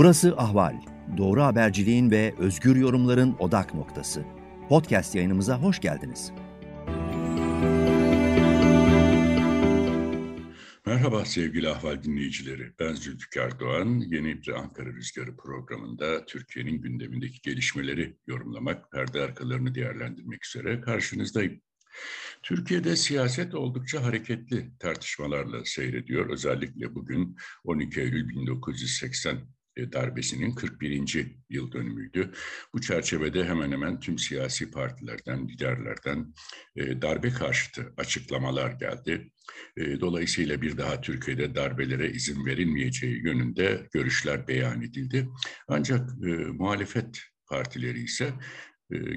Burası Ahval. Doğru haberciliğin ve özgür yorumların odak noktası. Podcast yayınımıza hoş geldiniz. Merhaba sevgili Ahval dinleyicileri. Ben Zülfikar Doğan. Yeni bir Ankara Rüzgarı programında Türkiye'nin gündemindeki gelişmeleri yorumlamak, perde arkalarını değerlendirmek üzere karşınızdayım. Türkiye'de siyaset oldukça hareketli tartışmalarla seyrediyor. Özellikle bugün 12 Eylül 1980 e, darbesinin 41. yıl dönümüydü. Bu çerçevede hemen hemen tüm siyasi partilerden, liderlerden e, darbe karşıtı açıklamalar geldi. E, dolayısıyla bir daha Türkiye'de darbelere izin verilmeyeceği yönünde görüşler beyan edildi. Ancak muhalefet partileri ise e,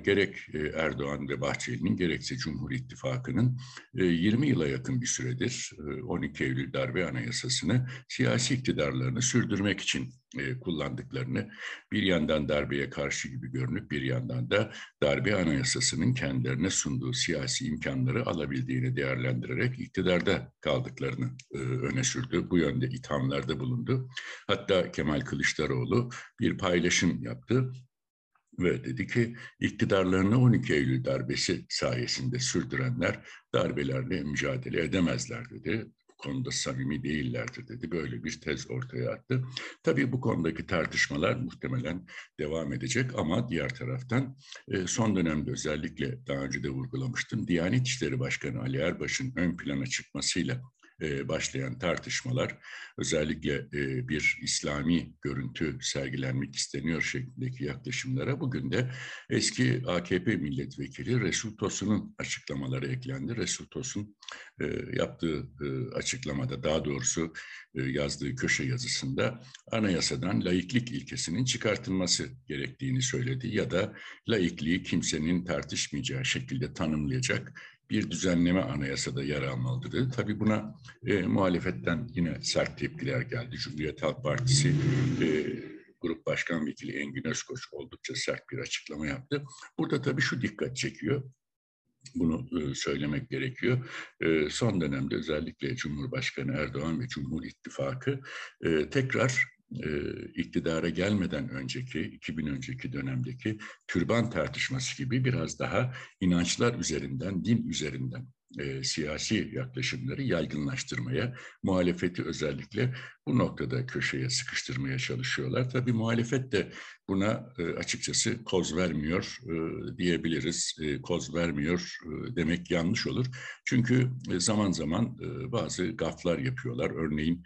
gerek e, Erdoğan ve Bahçeli'nin gerekse Cumhur İttifakı'nın 20 e, yıla yakın bir süredir 12 Eylül darbe anayasasını siyasi iktidarlarını sürdürmek için kullandıklarını bir yandan darbeye karşı gibi görünüp bir yandan da darbe anayasasının kendilerine sunduğu siyasi imkanları alabildiğini değerlendirerek iktidarda kaldıklarını öne sürdü. Bu yönde ithamlarda bulundu. Hatta Kemal Kılıçdaroğlu bir paylaşım yaptı ve dedi ki iktidarlarını 12 Eylül darbesi sayesinde sürdürenler darbelerle mücadele edemezler dedi. Bu konuda samimi değillerdir dedi. Böyle bir tez ortaya attı. Tabii bu konudaki tartışmalar muhtemelen devam edecek ama diğer taraftan e, son dönemde özellikle daha önce de vurgulamıştım. Diyanet İşleri Başkanı Ali Erbaş'ın ön plana çıkmasıyla e, başlayan tartışmalar özellikle e, bir İslami görüntü sergilenmek isteniyor şeklindeki yaklaşımlara bugün de eski AKP milletvekili Resul Tosun'un açıklamaları eklendi. Resul Tosun e, yaptığı açıklamada daha doğrusu yazdığı köşe yazısında anayasadan laiklik ilkesinin çıkartılması gerektiğini söyledi ya da laikliği kimsenin tartışmayacağı şekilde tanımlayacak bir düzenleme anayasada yer almalıdır dedi. Tabii buna e, muhalefetten yine sert tepkiler geldi. Cumhuriyet Halk Partisi e, Grup Başkan Vekili Engin Özkoç oldukça sert bir açıklama yaptı. Burada tabii şu dikkat çekiyor. Bunu e, söylemek gerekiyor. E, son dönemde özellikle Cumhurbaşkanı Erdoğan ve Cumhur İttifakı e, tekrar e, iktidara gelmeden önceki, 2000 önceki dönemdeki türban tartışması gibi biraz daha inançlar üzerinden, din üzerinden e, siyasi yaklaşımları yaygınlaştırmaya, muhalefeti özellikle bu noktada köşeye sıkıştırmaya çalışıyorlar. Tabii muhalefet de buna e, açıkçası koz vermiyor e, diyebiliriz. E, koz vermiyor e, demek yanlış olur. Çünkü e, zaman zaman e, bazı gaflar yapıyorlar. Örneğin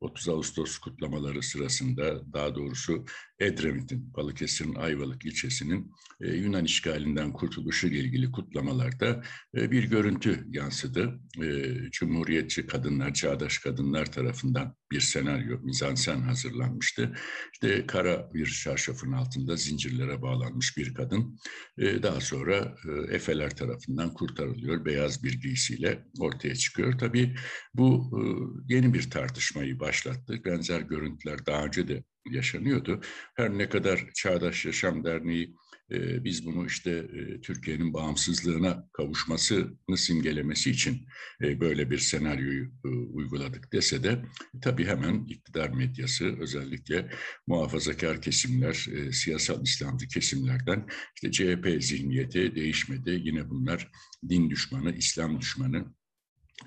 30 Ağustos kutlamaları sırasında daha doğrusu Edremit'in, Balıkesir'in Ayvalık ilçesinin e, Yunan işgalinden kurtuluşu ile ilgili kutlamalarda e, bir görüntü yansıdı. E, Cumhuriyetçi kadınlar, çağdaş kadınlar tarafından bir senaryo, mizansen hazırlanmıştı. İşte kara bir şarşafın altında zincirlere bağlanmış bir kadın e, daha sonra e, Efeler tarafından kurtarılıyor. Beyaz bir giysiyle ortaya çıkıyor. Tabii bu e, yeni bir tartışmayı başlattı. Benzer görüntüler daha önce de yaşanıyordu. Her ne kadar Çağdaş Yaşam Derneği e, biz bunu işte e, Türkiye'nin bağımsızlığına kavuşmasını simgelemesi için e, böyle bir senaryoyu e, uyguladık dese de tabii hemen iktidar medyası özellikle muhafazakar kesimler, e, siyasal İslamcı kesimlerden işte CHP zihniyeti değişmedi. Yine bunlar din düşmanı, İslam düşmanı,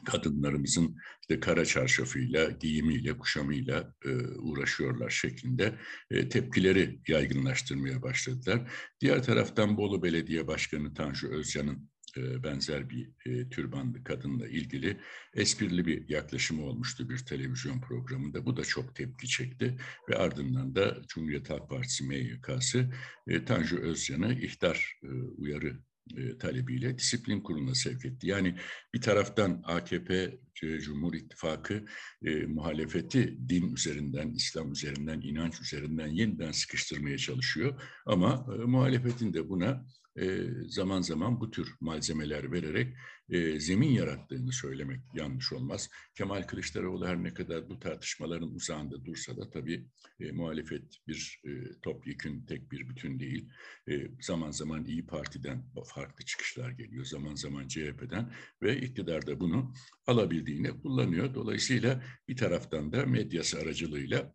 kadınlarımızın işte kara çarşafıyla, giyimiyle, kuşamıyla e, uğraşıyorlar şeklinde e, tepkileri yaygınlaştırmaya başladılar. Diğer taraftan Bolu Belediye Başkanı Tanju Özcan'ın e, benzer bir e, türbanlı kadınla ilgili esprili bir yaklaşımı olmuştu bir televizyon programında. Bu da çok tepki çekti ve ardından da Cumhuriyet Halk Partisi MYK'sı e, Tanju Özcan'ı ihtar e, uyarı e, talebiyle disiplin kuruluna sevk etti. Yani bir taraftan AKP, e, Cumhur İttifakı e, muhalefeti din üzerinden, İslam üzerinden, inanç üzerinden yeniden sıkıştırmaya çalışıyor. Ama e, muhalefetin de buna e, zaman zaman bu tür malzemeler vererek e, zemin yarattığını söylemek yanlış olmaz. Kemal Kılıçdaroğlu her ne kadar bu tartışmaların uzağında dursa da tabii e, muhalefet bir e, topyekün tek bir bütün değil. E, zaman zaman İyi Parti'den farklı çıkışlar geliyor, zaman zaman CHP'den ve iktidarda bunu alabildiğini kullanıyor. Dolayısıyla bir taraftan da medyası aracılığıyla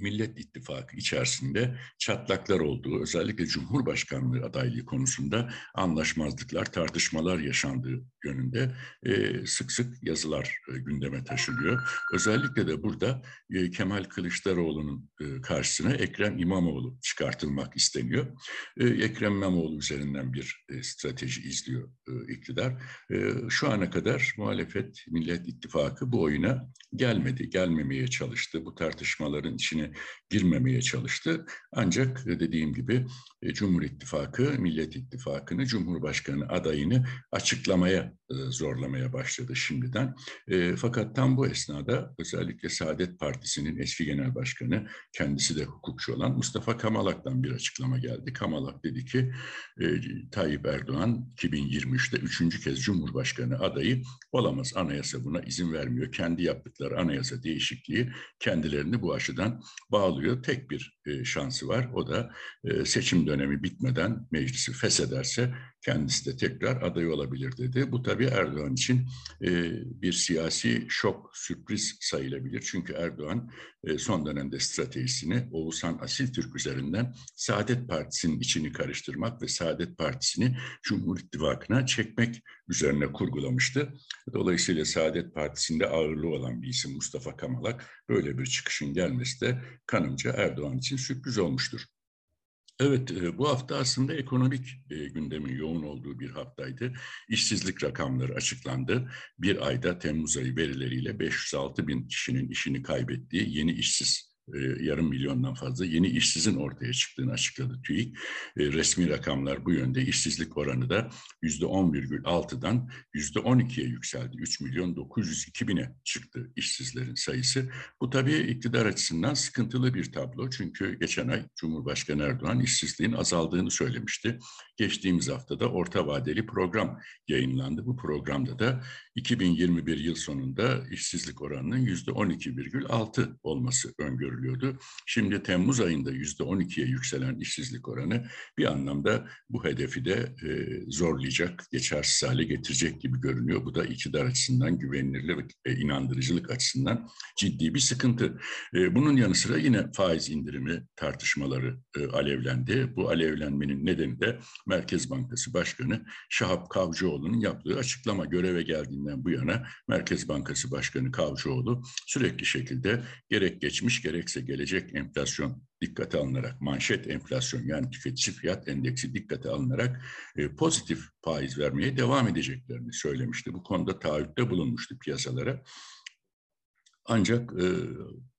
Millet İttifakı içerisinde çatlaklar olduğu, özellikle Cumhurbaşkanlığı adaylığı konusunda anlaşmazlıklar, tartışmalar yaşandığı yönünde e, sık sık yazılar e, gündeme taşınıyor. Özellikle de burada e, Kemal Kılıçdaroğlu'nun e, karşısına Ekrem İmamoğlu çıkartılmak isteniyor. E, Ekrem İmamoğlu üzerinden bir e, strateji izliyor e, iktidar. E, şu ana kadar muhalefet Millet İttifakı bu oyuna gelmedi, gelmemeye çalıştı. Bu tartışmaların içine girmemeye çalıştı. Ancak dediğim gibi e, Cumhur İttifakı, Millet İttifakı'nı, Cumhurbaşkanı adayını açıklamaya e, zorlamaya başladı şimdiden. E, fakat tam bu esnada özellikle Saadet Partisi'nin eski genel başkanı, kendisi de hukukçu olan Mustafa Kamalak'tan bir açıklama geldi. Kamalak dedi ki Tayyip Erdoğan 2023'te üçüncü kez Cumhurbaşkanı adayı olamaz. Anayasa buna izin vermiyor. Kendi yaptıkları anayasa değişikliği kendilerini bu aşıdan bağlıyor. Tek bir şansı var. O da seçim dönemi bitmeden meclisi feshederse kendisi de tekrar aday olabilir dedi. Bu tabii Erdoğan için e, bir siyasi şok, sürpriz sayılabilir. Çünkü Erdoğan e, son dönemde stratejisini Oğuzhan Asil Türk üzerinden Saadet Partisi'nin içini karıştırmak ve Saadet Partisi'ni Cumhur İttifakı'na çekmek üzerine kurgulamıştı. Dolayısıyla Saadet Partisi'nde ağırlığı olan bir isim Mustafa Kamalak böyle bir çıkışın gelmesi de kanımca Erdoğan için sürpriz olmuştur. Evet, e, bu hafta aslında ekonomik e, gündemin yoğun olduğu bir haftaydı. İşsizlik rakamları açıklandı. Bir ayda Temmuz ayı verileriyle 506 bin kişinin işini kaybettiği yeni işsiz yarım milyondan fazla yeni işsizin ortaya çıktığını açıkladı TÜİK. E, resmi rakamlar bu yönde. İşsizlik oranı da yüzde 10,6'dan yüzde 12'ye yükseldi. 3 milyon 902 bine çıktı işsizlerin sayısı. Bu tabii iktidar açısından sıkıntılı bir tablo. Çünkü geçen ay Cumhurbaşkanı Erdoğan işsizliğin azaldığını söylemişti. Geçtiğimiz haftada orta vadeli program yayınlandı. Bu programda da 2021 yıl sonunda işsizlik oranının yüzde 12,6 olması öngörülüyordu. Şimdi Temmuz ayında yüzde 12'ye yükselen işsizlik oranı bir anlamda bu hedefi de e, zorlayacak, geçersiz hale getirecek gibi görünüyor. Bu da iktidar açısından, güvenilirlik ve inandırıcılık açısından ciddi bir sıkıntı. E, bunun yanı sıra yine faiz indirimi tartışmaları e, alevlendi. Bu alevlenmenin nedeni de Merkez Bankası Başkanı Şahap Kavcıoğlu'nun yaptığı açıklama göreve geldiğinde geldiğinden bu yana Merkez Bankası Başkanı Kavcıoğlu sürekli şekilde gerek geçmiş gerekse gelecek enflasyon dikkate alınarak, manşet enflasyon yani tüketici fiyat endeksi dikkate alınarak e, pozitif faiz vermeye devam edeceklerini söylemişti. Bu konuda taahhütte bulunmuştu piyasalara. Ancak e,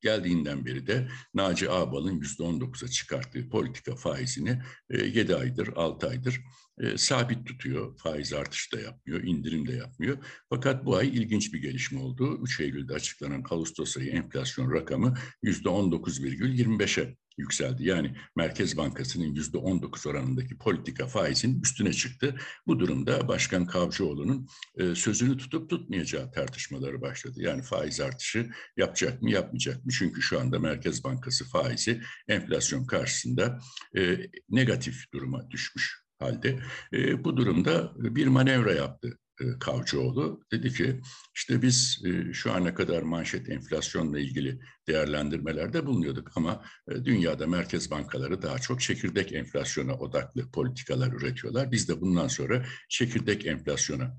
geldiğinden beri de Naci Ağbal'ın %19'a çıkarttığı politika faizini e, 7 aydır, 6 aydır e, sabit tutuyor. Faiz artışı da yapmıyor, indirim de yapmıyor. Fakat bu ay ilginç bir gelişme oldu. 3 Eylül'de açıklanan Ağustos ayı enflasyon rakamı %19,25'e yükseldi. Yani Merkez Bankası'nın yüzde 19 oranındaki politika faizin üstüne çıktı. Bu durumda Başkan Kavcıoğlu'nun e, sözünü tutup tutmayacağı tartışmaları başladı. Yani faiz artışı yapacak mı yapmayacak mı? Çünkü şu anda Merkez Bankası faizi enflasyon karşısında e, negatif duruma düşmüş halde. E, bu durumda bir manevra yaptı Kavcıoğlu. Dedi ki işte biz e, şu ana kadar manşet enflasyonla ilgili değerlendirmelerde bulunuyorduk ama e, dünyada merkez bankaları daha çok çekirdek enflasyona odaklı politikalar üretiyorlar. Biz de bundan sonra çekirdek enflasyona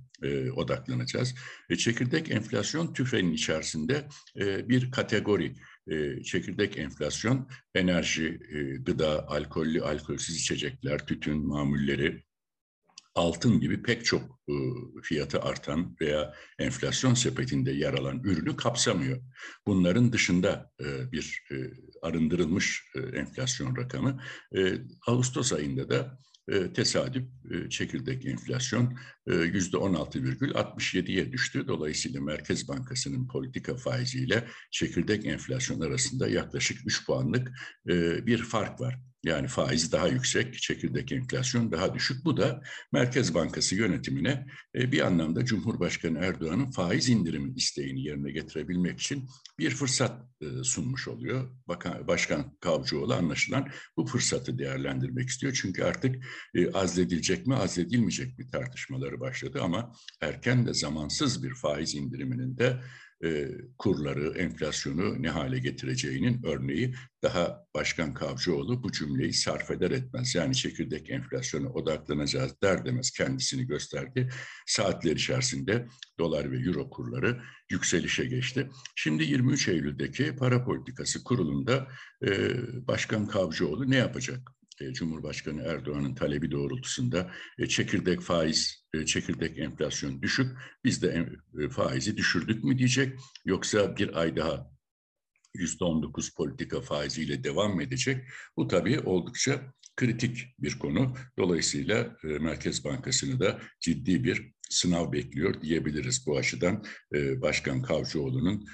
odaklanacağız. Çekirdek enflasyon tüfeğin içerisinde bir kategori. Çekirdek enflasyon enerji, gıda, alkollü, alkolsüz içecekler, tütün mamulleri, altın gibi pek çok e, fiyatı artan veya enflasyon sepetinde yer alan ürünü kapsamıyor. Bunların dışında e, bir e, arındırılmış enflasyon rakamı. Ağustos ayında da tesadüf çekirdek enflasyon yüzde 16,67'ye düştü. Dolayısıyla Merkez Bankası'nın politika faiziyle çekirdek enflasyon arasında yaklaşık 3 puanlık bir fark var. Yani faiz daha yüksek, çekirdek enflasyon daha düşük. Bu da Merkez Bankası yönetimine e, bir anlamda Cumhurbaşkanı Erdoğan'ın faiz indirimi isteğini yerine getirebilmek için bir fırsat e, sunmuş oluyor. Bakan, Başkan Kavcıoğlu anlaşılan bu fırsatı değerlendirmek istiyor. Çünkü artık e, azledilecek mi, azledilmeyecek mi tartışmaları başladı ama erken de zamansız bir faiz indiriminin de e, kurları, enflasyonu ne hale getireceğinin örneği. Daha Başkan Kavcıoğlu bu cümleyi sarf eder etmez. Yani çekirdek enflasyona odaklanacağız der demez kendisini gösterdi. Saatler içerisinde dolar ve euro kurları yükselişe geçti. Şimdi 23 Eylül'deki para politikası kurulunda e, Başkan Kavcıoğlu ne yapacak? E, Cumhurbaşkanı Erdoğan'ın talebi doğrultusunda e, çekirdek faiz, e, çekirdek enflasyon düşük, biz de faizi düşürdük mü diyecek, yoksa bir ay daha %19 politika faiziyle devam edecek. Bu tabii oldukça kritik bir konu. Dolayısıyla Merkez Bankası'nı da ciddi bir sınav bekliyor diyebiliriz. Bu açıdan Başkan Kavcıoğlu'nun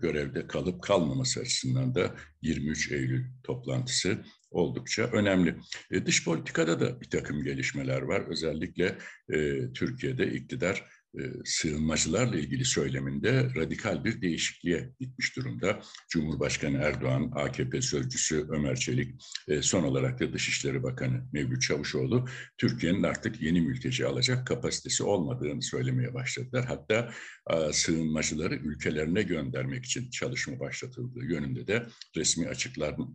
görevde kalıp kalmaması açısından da 23 Eylül toplantısı oldukça önemli. E, dış politikada da bir takım gelişmeler var. Özellikle e, Türkiye'de iktidar sığınmacılarla ilgili söyleminde radikal bir değişikliğe gitmiş durumda. Cumhurbaşkanı Erdoğan, AKP sözcüsü Ömer Çelik, son olarak da Dışişleri Bakanı Mevlüt Çavuşoğlu, Türkiye'nin artık yeni mülteci alacak kapasitesi olmadığını söylemeye başladılar. Hatta sığınmacıları ülkelerine göndermek için çalışma başlatıldığı yönünde de resmi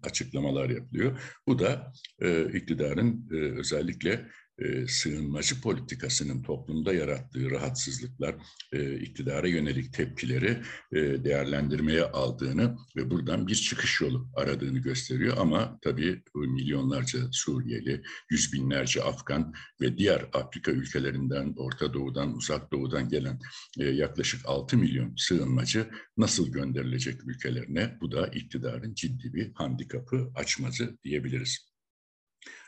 açıklamalar yapılıyor. Bu da e, iktidarın özellikle e, sığınmacı politikasının toplumda yarattığı rahatsızlıklar, e, iktidara yönelik tepkileri e, değerlendirmeye aldığını ve buradan bir çıkış yolu aradığını gösteriyor. Ama tabii milyonlarca Suriyeli, yüz binlerce Afgan ve diğer Afrika ülkelerinden, Orta Doğu'dan, Uzak Doğu'dan gelen e, yaklaşık 6 milyon sığınmacı nasıl gönderilecek ülkelerine? Bu da iktidarın ciddi bir handikapı açmazı diyebiliriz.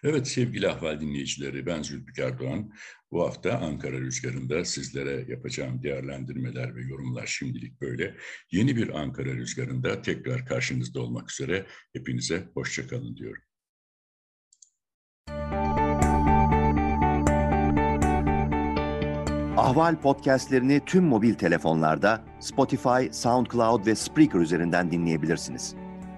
Evet sevgili ahval dinleyicileri ben Zülfikar Doğan. Bu hafta Ankara Rüzgarı'nda sizlere yapacağım değerlendirmeler ve yorumlar şimdilik böyle. Yeni bir Ankara Rüzgarı'nda tekrar karşınızda olmak üzere hepinize hoşçakalın diyorum. Ahval podcastlerini tüm mobil telefonlarda Spotify, SoundCloud ve Spreaker üzerinden dinleyebilirsiniz.